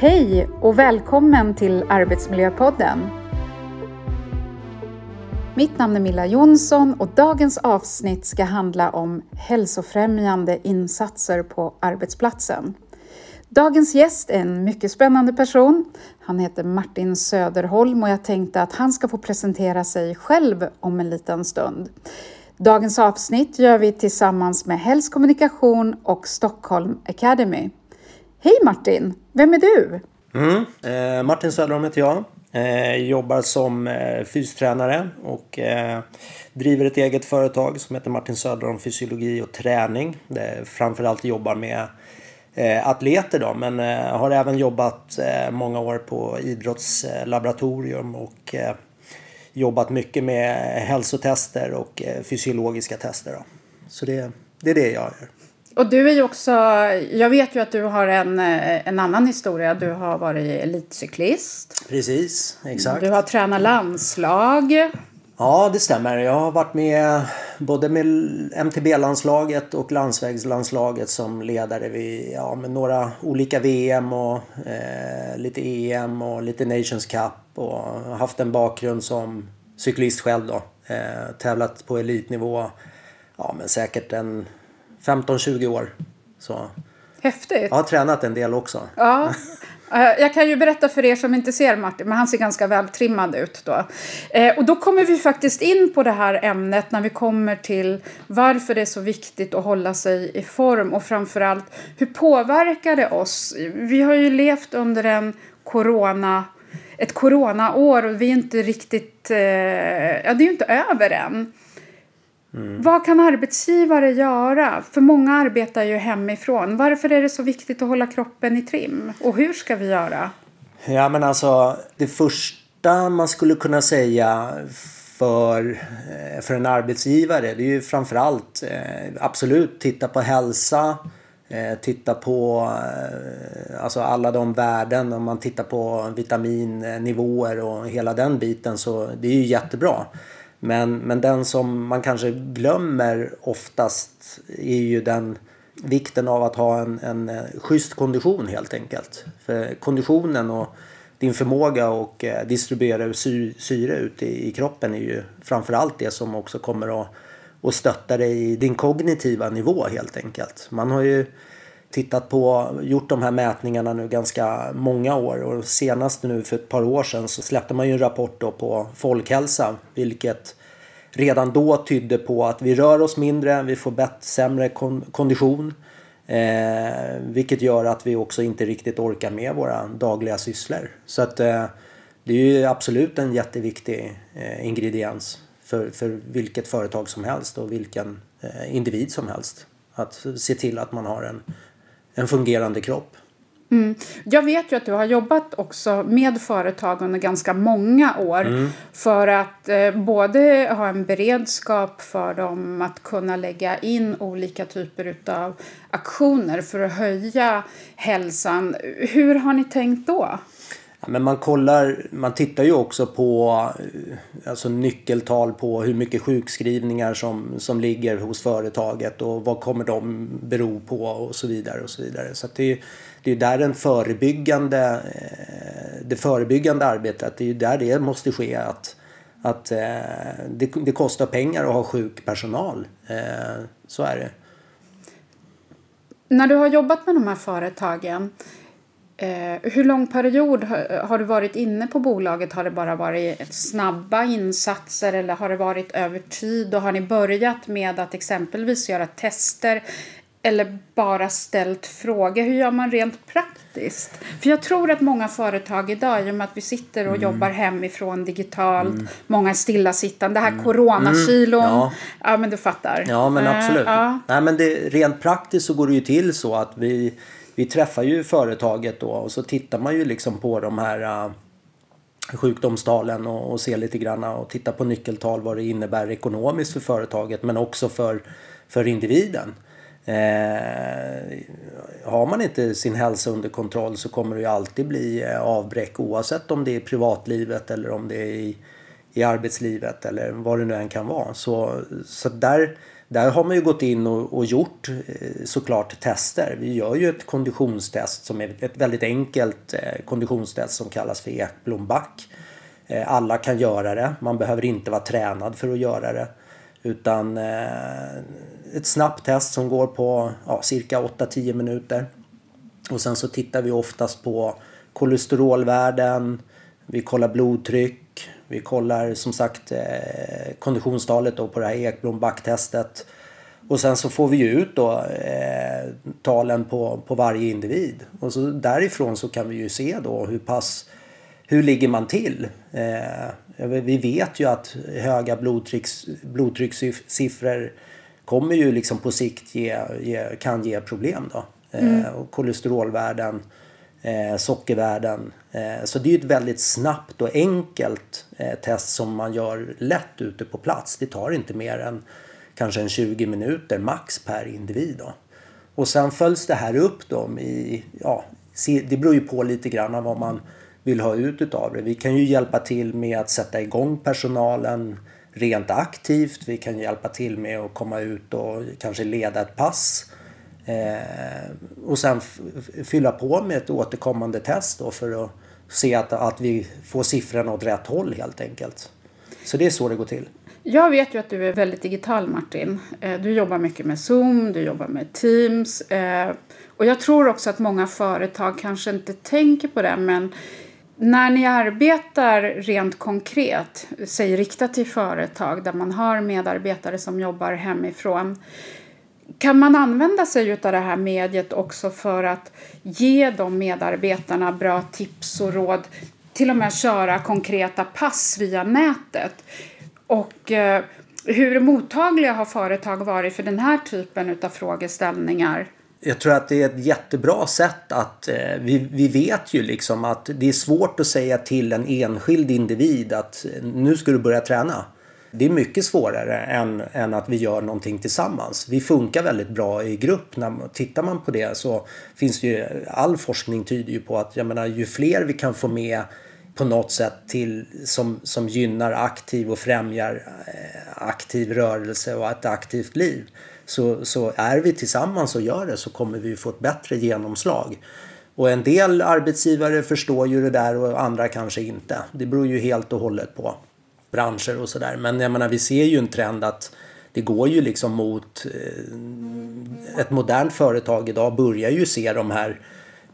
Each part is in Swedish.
Hej och välkommen till Arbetsmiljöpodden. Mitt namn är Milla Jonsson och dagens avsnitt ska handla om hälsofrämjande insatser på arbetsplatsen. Dagens gäst är en mycket spännande person. Han heter Martin Söderholm och jag tänkte att han ska få presentera sig själv om en liten stund. Dagens avsnitt gör vi tillsammans med Hälls Kommunikation och Stockholm Academy. Hej Martin! Vem är du? Mm. Eh, Martin Söderholm heter jag. Eh, jobbar som eh, fystränare och eh, driver ett eget företag som heter Martin Söderholm Fysiologi och Träning. Där framförallt jobbar med eh, atleter då, men eh, har även jobbat eh, många år på idrottslaboratorium och eh, jobbat mycket med hälsotester och eh, fysiologiska tester. Då. Så det, det är det jag gör. Och du är ju också, jag vet ju att du har en, en annan historia. Du har varit elitcyklist. Precis, exakt. Du har tränat landslag. Ja, det stämmer. Jag har varit med både med MTB-landslaget och landsvägslandslaget som ledare vid ja, med några olika VM och eh, lite EM och lite Nations Cup och haft en bakgrund som cyklist själv då. Eh, tävlat på elitnivå, ja men säkert en 15-20 år. Så. Häftigt. Jag har tränat en del också. Ja. Eh, jag kan ju berätta för er som inte ser Martin, men han ser ganska vältrimmad ut då. Eh, och då kommer vi faktiskt in på det här ämnet när vi kommer till varför det är så viktigt att hålla sig i form och framförallt hur påverkar det oss? Vi har ju levt under en corona, ett coronaår och vi är inte riktigt, eh, ja det är ju inte över än. Mm. Vad kan arbetsgivare göra? För många arbetar ju hemifrån. Varför är det så viktigt att hålla kroppen i trim? Och hur ska vi göra? Ja men alltså det första man skulle kunna säga för, eh, för en arbetsgivare det är ju framförallt eh, absolut titta på hälsa. Eh, titta på alltså alla de värden om man tittar på vitaminnivåer och hela den biten så det är ju jättebra. Men, men den som man kanske glömmer oftast är ju den vikten av att ha en, en eh, schysst kondition helt enkelt. För konditionen och din förmåga att eh, distribuera sy syre ut i, i kroppen är ju framförallt det som också kommer att, att stötta dig i din kognitiva nivå helt enkelt. Man har ju tittat på, gjort de här mätningarna nu ganska många år och senast nu för ett par år sedan så släppte man ju en rapport då på folkhälsa vilket redan då tydde på att vi rör oss mindre, vi får bättre, sämre kon kondition. Eh, vilket gör att vi också inte riktigt orkar med våra dagliga sysslor. Så att eh, det är ju absolut en jätteviktig eh, ingrediens för, för vilket företag som helst och vilken eh, individ som helst. Att se till att man har en en fungerande kropp. Mm. Jag vet ju att du har jobbat också med företag under ganska många år mm. för att eh, både ha en beredskap för dem att kunna lägga in olika typer av aktioner för att höja hälsan. Hur har ni tänkt då? Men man kollar, man tittar ju också på eh, alltså nyckeltal på hur mycket sjukskrivningar som, som ligger hos företaget och vad kommer de bero på och så vidare och så vidare. Så det är det är där den förebyggande, eh, det förebyggande arbetet, det är ju där det måste ske att, att eh, det, det kostar pengar att ha sjuk personal. Så är det. När du har jobbat med de här företagen Eh, hur lång period har, har, du varit inne på bolaget? Har det bara varit snabba insatser eller har det varit över tid? Och har ni börjat med att exempelvis göra tester eller bara ställt frågor? Hur gör man rent praktiskt? För jag tror att många företag idag, i och med att vi sitter och mm. jobbar hemifrån digitalt, mm. många är stillasittande, det här mm. coronakilon. Mm. Ja. ja, men du fattar. Ja, men absolut. Uh, ja. Nej, men det, rent praktiskt så går det ju till så att vi vi träffar ju företaget då och så tittar man ju liksom på de här uh, sjukdomstalen och, och ser lite grann och tittar på nyckeltal vad det innebär ekonomiskt för företaget men också för, för individen. Eh, har man inte sin hälsa under kontroll så kommer det ju alltid bli äh, avbräck oavsett om det är i privatlivet eller om det är i, i arbetslivet eller vad det nu än kan vara. Så, så där där har man ju gått in och, och, gjort eh, såklart tester. Vi gör ju ett konditionstest som är ett väldigt enkelt eh, konditionstest som kallas för Ekblomback. Eh, alla kan göra det. Man behöver inte vara tränad för att göra det. Utan ett snabbt test som går på ja, cirka 8-10 minuter. Och sen så tittar vi oftast på kolesterolvärden, vi kollar blodtryck, vi kollar som sagt eh, konditionstalet då på det här Ekblom backtestet. Och sen så får vi ju ut då eh, talen på, på varje individ. Och så därifrån så kan vi ju se då hur pass hur ligger man till? Eh, vi vet ju att höga blodtrycks, blodtryckssiffror kommer ju liksom på sikt ge, ge kan ge problem då. Eh, mm. och kolesterolvärden, eh, sockervärden. Eh, så det är ett väldigt snabbt och enkelt eh, test som man gör lätt ute på plats. Det tar inte mer än kanske en 20 minuter max per individ. Då. Och sen följs det här upp då i, ja, det beror ju på lite grann vad man vill ha ut utav det. Vi kan ju hjälpa till med att sätta igång personalen rent aktivt. Vi kan hjälpa till med att komma ut och kanske leda ett pass. Eh, och sen fylla på med ett återkommande test då för att se att, att vi får siffrorna åt rätt håll helt enkelt. Så det är så det går till. Jag vet ju att du är väldigt digital Martin. Eh, du jobbar mycket med Zoom, du jobbar med Teams. Eh, och jag tror också att många företag kanske inte tänker på det men när ni arbetar rent konkret, säg riktat till företag där man har medarbetare som jobbar hemifrån kan man använda sig av det här mediet också för att ge de medarbetarna bra tips och råd? Till och med köra konkreta pass via nätet. Och eh, hur mottagliga har företag varit för den här typen av frågeställningar? Jag tror att det är ett jättebra sätt att eh, vi, vi vet ju liksom att det är svårt att säga till en enskild individ att eh, nu ska du börja träna. Det är mycket svårare än, än att vi gör någonting tillsammans. Vi funkar väldigt bra i grupp. När, tittar man på det så finns det ju all forskning tyder ju på att jag menar, ju fler vi kan få med på något sätt till, som, som gynnar aktiv och främjar eh, aktiv rörelse och ett aktivt liv. Så, så är vi tillsammans och gör det så kommer vi få ett bättre genomslag. Och en del arbetsgivare förstår ju det där och andra kanske inte. Det beror ju helt och hållet på branscher och sådär. Men jag menar, vi ser ju en trend att det går ju liksom mot eh, ett modernt företag idag börjar ju se de här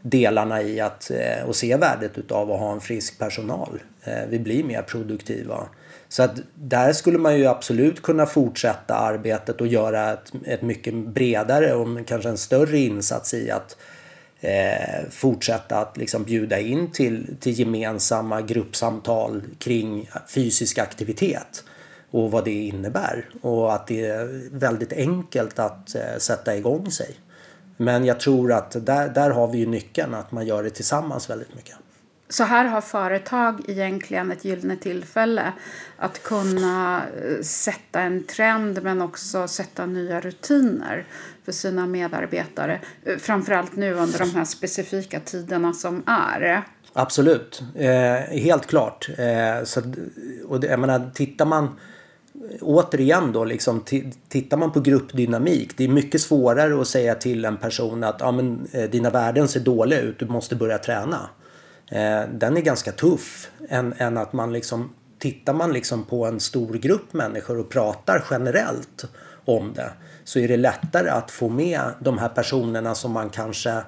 delarna i att eh, och se värdet utav att ha en frisk personal. Eh, vi blir mer produktiva. Så att där skulle man ju absolut kunna fortsätta arbetet och göra ett, ett mycket bredare och kanske en större insats i att eh, fortsätta att liksom bjuda in till, till gemensamma gruppsamtal kring fysisk aktivitet och vad det innebär och att det är väldigt enkelt att eh, sätta igång sig. Men jag tror att där, där har vi ju nyckeln att man gör det tillsammans väldigt mycket. Så här har företag egentligen ett gyllene tillfälle att kunna eh, sätta en trend men också sätta nya rutiner för sina medarbetare. Eh, framförallt nu under de här specifika tiderna som är. Absolut, eh, helt klart. Eh, så, och det, jag menar, tittar man återigen då, liksom, tittar man på gruppdynamik. Det är mycket svårare att säga till en person att ah, men, eh, dina värden ser dåliga ut, du måste börja träna. Eh, den är ganska tuff än, än att man liksom tittar man liksom på en stor grupp människor och pratar generellt om det så är det lättare att få med de här personerna som man kanske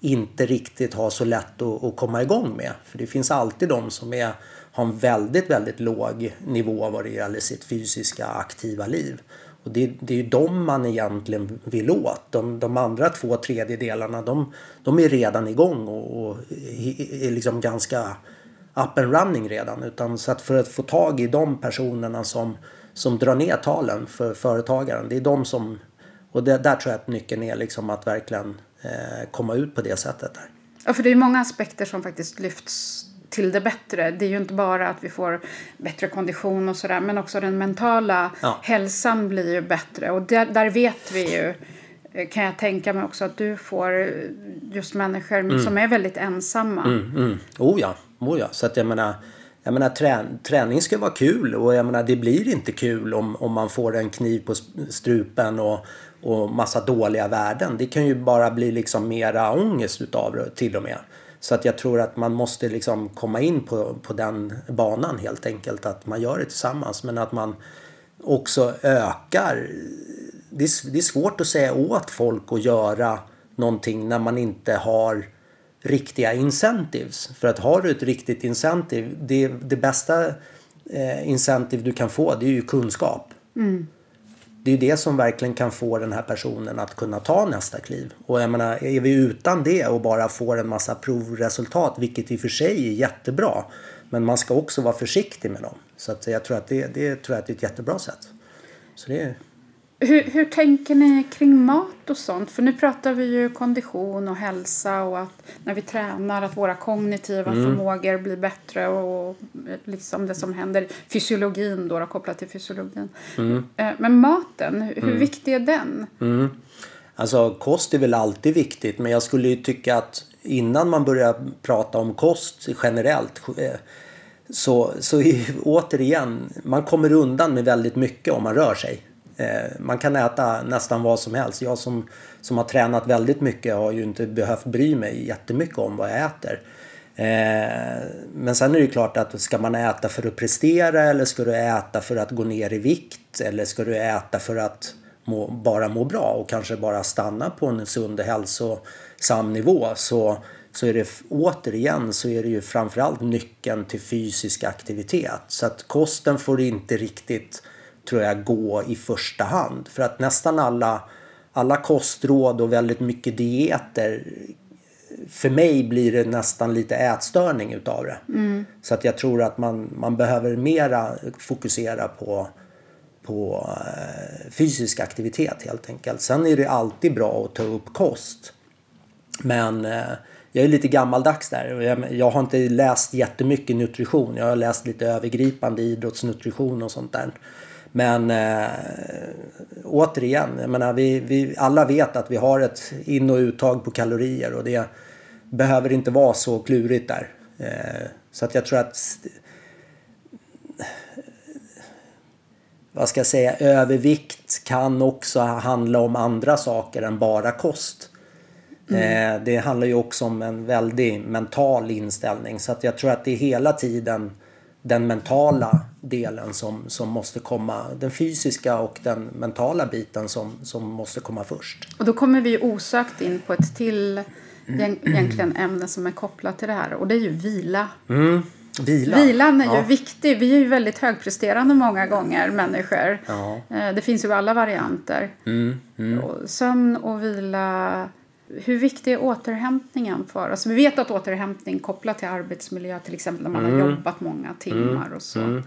inte riktigt har så lätt att, att komma igång med. För det finns alltid de som är, har en väldigt, väldigt låg nivå vad det gäller sitt fysiska aktiva liv. Och det, det är ju de man egentligen vill åt. De, de andra två tredjedelarna de, de är redan igång och, och är liksom ganska up and running redan. Utan så att för att få tag i de personerna som, som drar ner talen för företagaren. Det är de som... Och det, där tror jag att nyckeln är liksom att verkligen eh, komma ut på det sättet. Där. Ja, för det är många aspekter som faktiskt lyfts till det bättre. Det är ju inte bara att vi får bättre kondition och sådär men också den mentala ja. hälsan blir ju bättre och där, där, vet vi ju eh, kan jag tänka mig också att du får just människor mm. som är väldigt ensamma. Mm, mm. Oh ja, oh ja. Så att jag menar jag menar trä, träning ska vara kul och jag menar det blir inte kul om, om man får en kniv på strupen och, och massa dåliga värden. Det kan ju bara bli liksom mera ångest utav det till och med. Så att jag tror att man måste liksom komma in på, på den banan helt enkelt. Att man gör det tillsammans men att man också ökar. Det är, det är svårt att säga åt folk att göra någonting när man inte har riktiga incentives. För att har du ett riktigt incentive, det, det bästa eh, incentive du kan få det är ju kunskap. Mm. Det är det som verkligen kan få den här personen att kunna ta nästa kliv. Och jag menar, är vi utan det och bara får en massa provresultat, vilket i och för sig är jättebra. Men man ska också vara försiktig med dem. Så att jag tror att det, det, tror att det är ett jättebra sätt. Så det, hur, hur tänker ni kring mat och sånt? För nu pratar vi ju kondition och hälsa och att när vi tränar att våra kognitiva mm. förmågor blir bättre och liksom det som händer fysiologin då, då kopplat till fysiologin. Mm. Eh, men maten, hur mm. viktig är den? Mm. Alltså kost är väl alltid viktigt men jag skulle ju tycka att innan man börjar prata om kost generellt eh, så, så återigen, man kommer undan med väldigt mycket om man rör sig. Eh, man kan äta nästan vad som helst. Jag som, som har tränat väldigt mycket har ju inte behövt bry mig jättemycket om vad jag äter. Eh, men sen är det ju klart att ska man äta för att prestera eller ska du äta för att gå ner i vikt eller ska du äta för att må, bara må bra och kanske bara stanna på en sund och hälsosam nivå så, så är det återigen så är det ju framförallt nyckeln till fysisk aktivitet. Så att kosten får inte riktigt tror jag gå i första hand. För att nästan alla, alla kostråd och väldigt mycket dieter för mig blir det nästan lite ätstörning utav det. Mm. Så att jag tror att man, man behöver mera fokusera på, på eh, fysisk aktivitet helt enkelt. Sen är det alltid bra att ta upp kost. Men eh, jag är lite gammaldags där. Jag, jag har inte läst jättemycket nutrition. Jag har läst lite övergripande idrottsnutrition och sånt där. Men äh, återigen, jag menar, vi, vi alla vet att vi har ett in och uttag på kalorier och det behöver inte vara så klurigt där. Äh, så att jag tror att vad ska jag säga, övervikt kan också handla om andra saker än bara kost. Mm. Eh, det handlar ju också om en väldig mental inställning så att jag tror att det hela tiden den mentala delen som, som måste komma. Den fysiska och den mentala biten som, som måste komma först. Och då kommer vi osökt in på ett till egentligen ämne som är kopplat till det här och det är ju vila. Mm. Vila. Vilan är ja. ju viktig. Vi är ju väldigt högpresterande många gånger, människor. Ja. Eh, det finns ju alla varianter. Mm. Mm. sömn och vila hur viktig är återhämtningen för oss? Vi vet att återhämtning kopplat till arbetsmiljö, till exempel när man mm. har jobbat många timmar och så. Mm.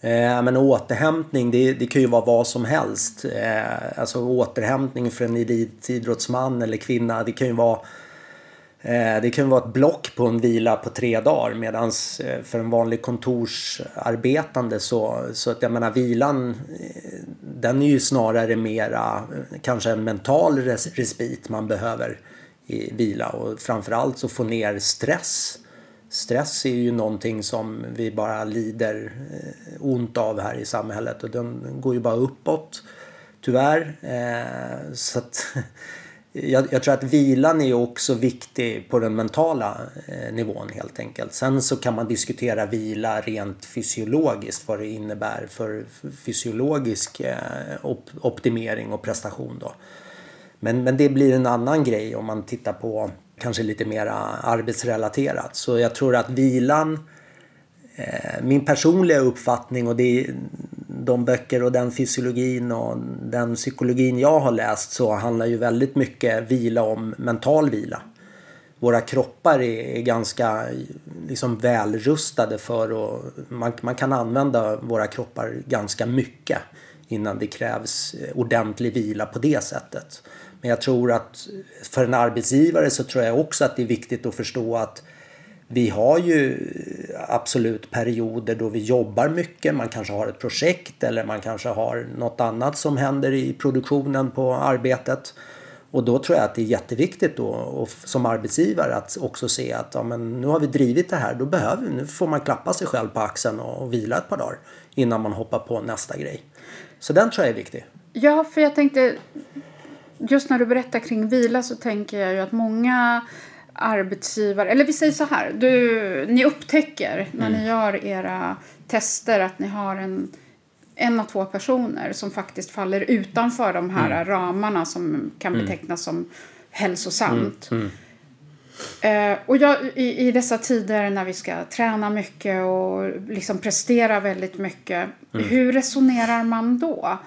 Eh, men återhämtning, det, det, kan ju vara vad som helst. Eh, alltså återhämtning för en elitidrottsman eller kvinna, det kan ju vara eh, det kan vara ett block på en vila på tre dagar medan eh, för en vanlig kontorsarbetande så, så att jag menar vilan eh, den är ju snarare mera kanske en mental respit man behöver i vila och framförallt så få ner stress. Stress är ju någonting som vi bara lider eh, ont av här i samhället och den går ju bara uppåt tyvärr. Eh, så att jag, jag, tror att vilan är också viktig på den mentala eh, nivån helt enkelt. Sen så kan man diskutera vila rent fysiologiskt vad det innebär för fysiologisk optimering och prestation då. Men, men det blir en annan grej om man tittar på kanske lite mer arbetsrelaterat. Så jag tror att vilan eh, min personliga uppfattning och det de böcker och den fysiologin och den psykologin jag har läst så handlar ju väldigt mycket vila om mental vila. Våra kroppar är, ganska liksom välrustade för att man, man kan använda våra kroppar ganska mycket innan det krävs ordentlig vila på det sättet. Men jag tror att för en arbetsgivare så tror jag också att det är viktigt att förstå att vi har ju absolut perioder då vi jobbar mycket. Man kanske har ett projekt eller man kanske har något annat som händer i produktionen på arbetet. Och då tror jag att det är jätteviktigt då och som arbetsgivare att också se att ja, men nu har vi drivit det här. Då behöver vi, nu får man klappa sig själv på axeln och, och vila ett par dagar innan man hoppar på nästa grej. Så den tror jag är viktig. Ja, för jag tänkte just när du berättar kring vila så tänker jag ju att många arbetsgivare, eller vi säger så här, du, ni upptäcker när mm. ni gör era tester att ni har en en av två personer som faktiskt faller utanför de här mm. ramarna som kan mm. betecknas som hälsosamt. Mm. mm. Eh, och jag, i, i, dessa tider när vi ska träna mycket och liksom prestera väldigt mycket, mm. hur resonerar man då?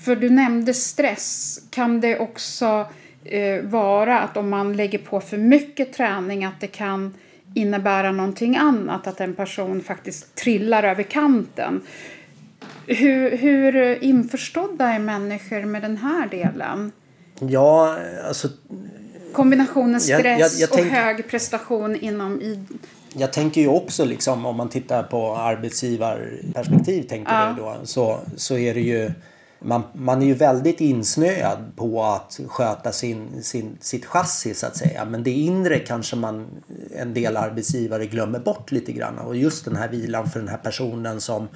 För du nämnde stress. Kan det också eh, vara att om man lägger på för mycket träning att det kan innebära någonting annat, att en person faktiskt trillar över kanten? Hur, hur införstådda är människor med den här delen? Ja, alltså... Kombinationen stress jag, jag, jag tänk, och hög prestation inom i... Jag tänker ju också liksom om man tittar på arbetsgivarperspektiv tänker ja. då, så, så är det ju man, man är ju väldigt insnöad på att sköta sin, sin, sitt chassi så att säga. Men det inre kanske man en del arbetsgivare glömmer bort lite grann. Och just den här vilan för den här personen som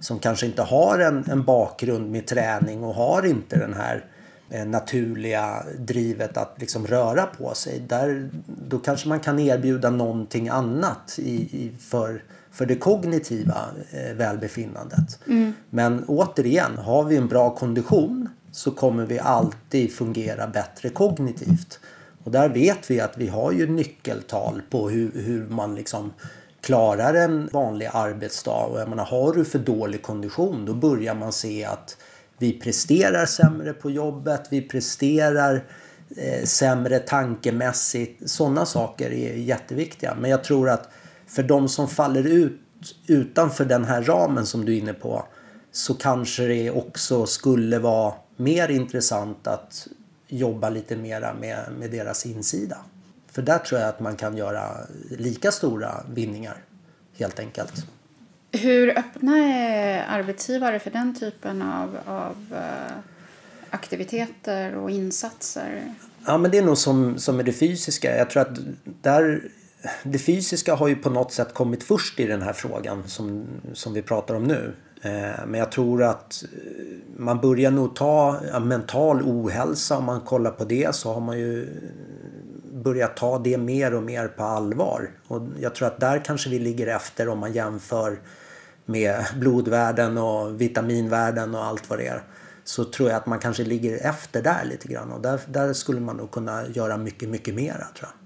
som kanske inte har en, en bakgrund med träning och har inte den här eh, naturliga drivet att liksom röra på sig. Där, då kanske man kan erbjuda någonting annat i, i för, för det kognitiva eh, välbefinnandet. Mm. Men återigen, har vi en bra kondition så kommer vi alltid fungera bättre kognitivt. Och där vet vi att vi har ju nyckeltal på hur, hur man liksom klarar en vanlig arbetsdag. Och jag menar, har du för dålig kondition då börjar man se att vi presterar sämre på jobbet, vi presterar eh, sämre tankemässigt. Sådana saker är jätteviktiga. Men jag tror att för de som faller ut utanför den här ramen som du är inne på så kanske det också skulle vara mer intressant att jobba lite mera med, med deras insida. För där tror jag att man kan göra lika stora vinningar helt enkelt. Hur öppna är arbetsgivare för den typen av, av uh, aktiviteter och insatser? Ja, men det är nog som, som med det fysiska. Jag tror att där, det fysiska har ju på något sätt kommit först i den här frågan som, som vi pratar om nu. Eh, men jag tror att eh, man börjar nog ta ja, mental ohälsa om man kollar på det så har man ju eh, börjat ta det mer och mer på allvar. Och jag tror att där kanske vi ligger efter om man jämför med blodvärden och vitaminvärden och allt vad det är. Så tror jag att man kanske ligger efter där lite grann och där, där skulle man nog kunna göra mycket, mycket mera tror jag.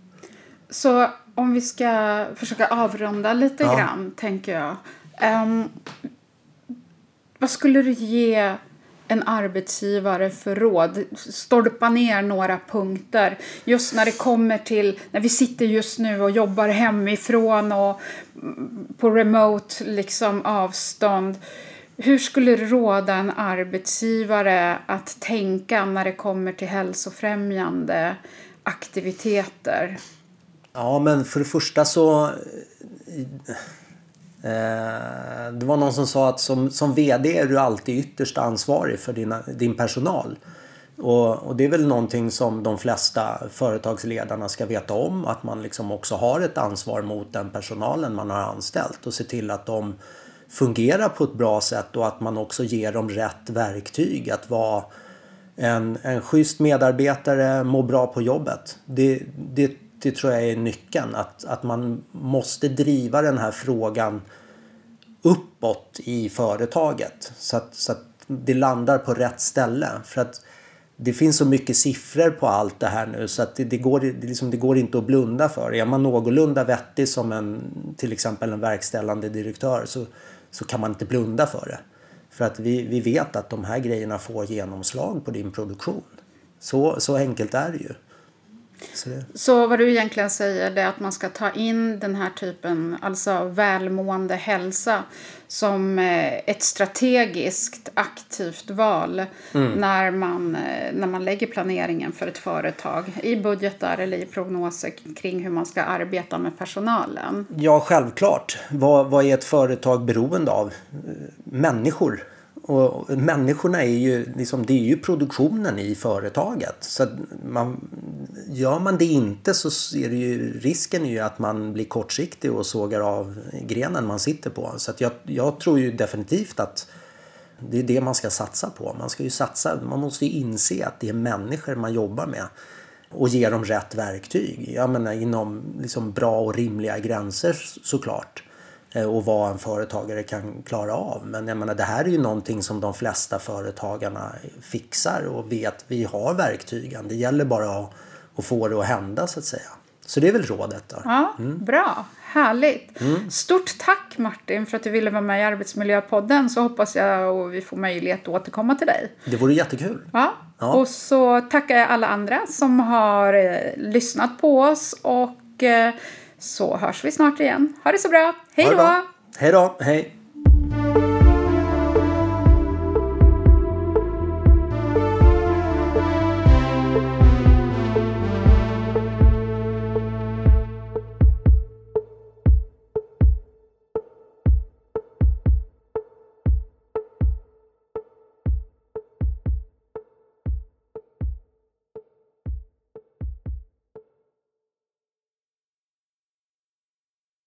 Så om vi ska försöka avrunda lite ja. grann tänker jag. Um, vad skulle du ge en arbetsgivare för råd? Stolpa ner några punkter. Just när det kommer till, när vi sitter just nu och jobbar hemifrån och på remote liksom avstånd. Hur skulle du råda en arbetsgivare att tänka när det kommer till hälsofrämjande aktiviteter? Ja, men för det första så Eh, det var någon som sa att som, som VD är du alltid ytterst ansvarig för dina, din personal. Och, och, det är väl någonting som de flesta företagsledarna ska veta om. Att man liksom också har ett ansvar mot den personalen man har anställt och se till att de fungerar på ett bra sätt och att man också ger dem rätt verktyg att vara en, en schysst medarbetare, må bra på jobbet. Det, det det tror jag är nyckeln. Att, att man måste driva den här frågan uppåt i företaget. Så att, så att det landar på rätt ställe. För att det finns så mycket siffror på allt det här nu så att det, det går, det, liksom, det går inte att blunda för. Är man någorlunda vettig som en, till exempel en verkställande direktör så, så kan man inte blunda för det. För att vi, vi vet att de här grejerna får genomslag på din produktion. Så, så enkelt är det ju. Så, vad du egentligen säger är att man ska ta in den här typen, alltså välmående hälsa som eh, ett strategiskt aktivt val mm. när, man, eh, när man lägger planeringen för ett företag i budgetar eller i prognoser kring hur man ska arbeta med personalen. Ja, självklart. Vad, vad är ett företag beroende av? Människor och människorna är ju, liksom, det är ju produktionen i företaget. Så man, gör man det inte så är det ju, risken är ju att man blir kortsiktig och sågar av grenen man sitter på. Så att jag, jag tror ju definitivt att det är det man ska satsa på. Man ska ju satsa, man måste ju inse att det är människor man jobbar med och ge dem rätt verktyg. Jag menar inom liksom bra och rimliga gränser såklart. Eh, och vad en företagare kan klara av. Men jag menar det här är ju någonting som de flesta företagarna fixar och vet vi har verktygen. Det gäller bara att, att få det att hända så att säga. Så det är väl rådet då. Ja, mm. Bra, härligt. Mm. Stort tack Martin för att du ville vara med i Arbetsmiljöpodden så hoppas jag och vi får möjlighet att återkomma till dig. Det vore jättekul. Ja. ja. Och så tackar jag alla andra som har eh, lyssnat på oss och eh, så hörs vi snart igen. Ha det så bra. Hej då! Hej då! Hej!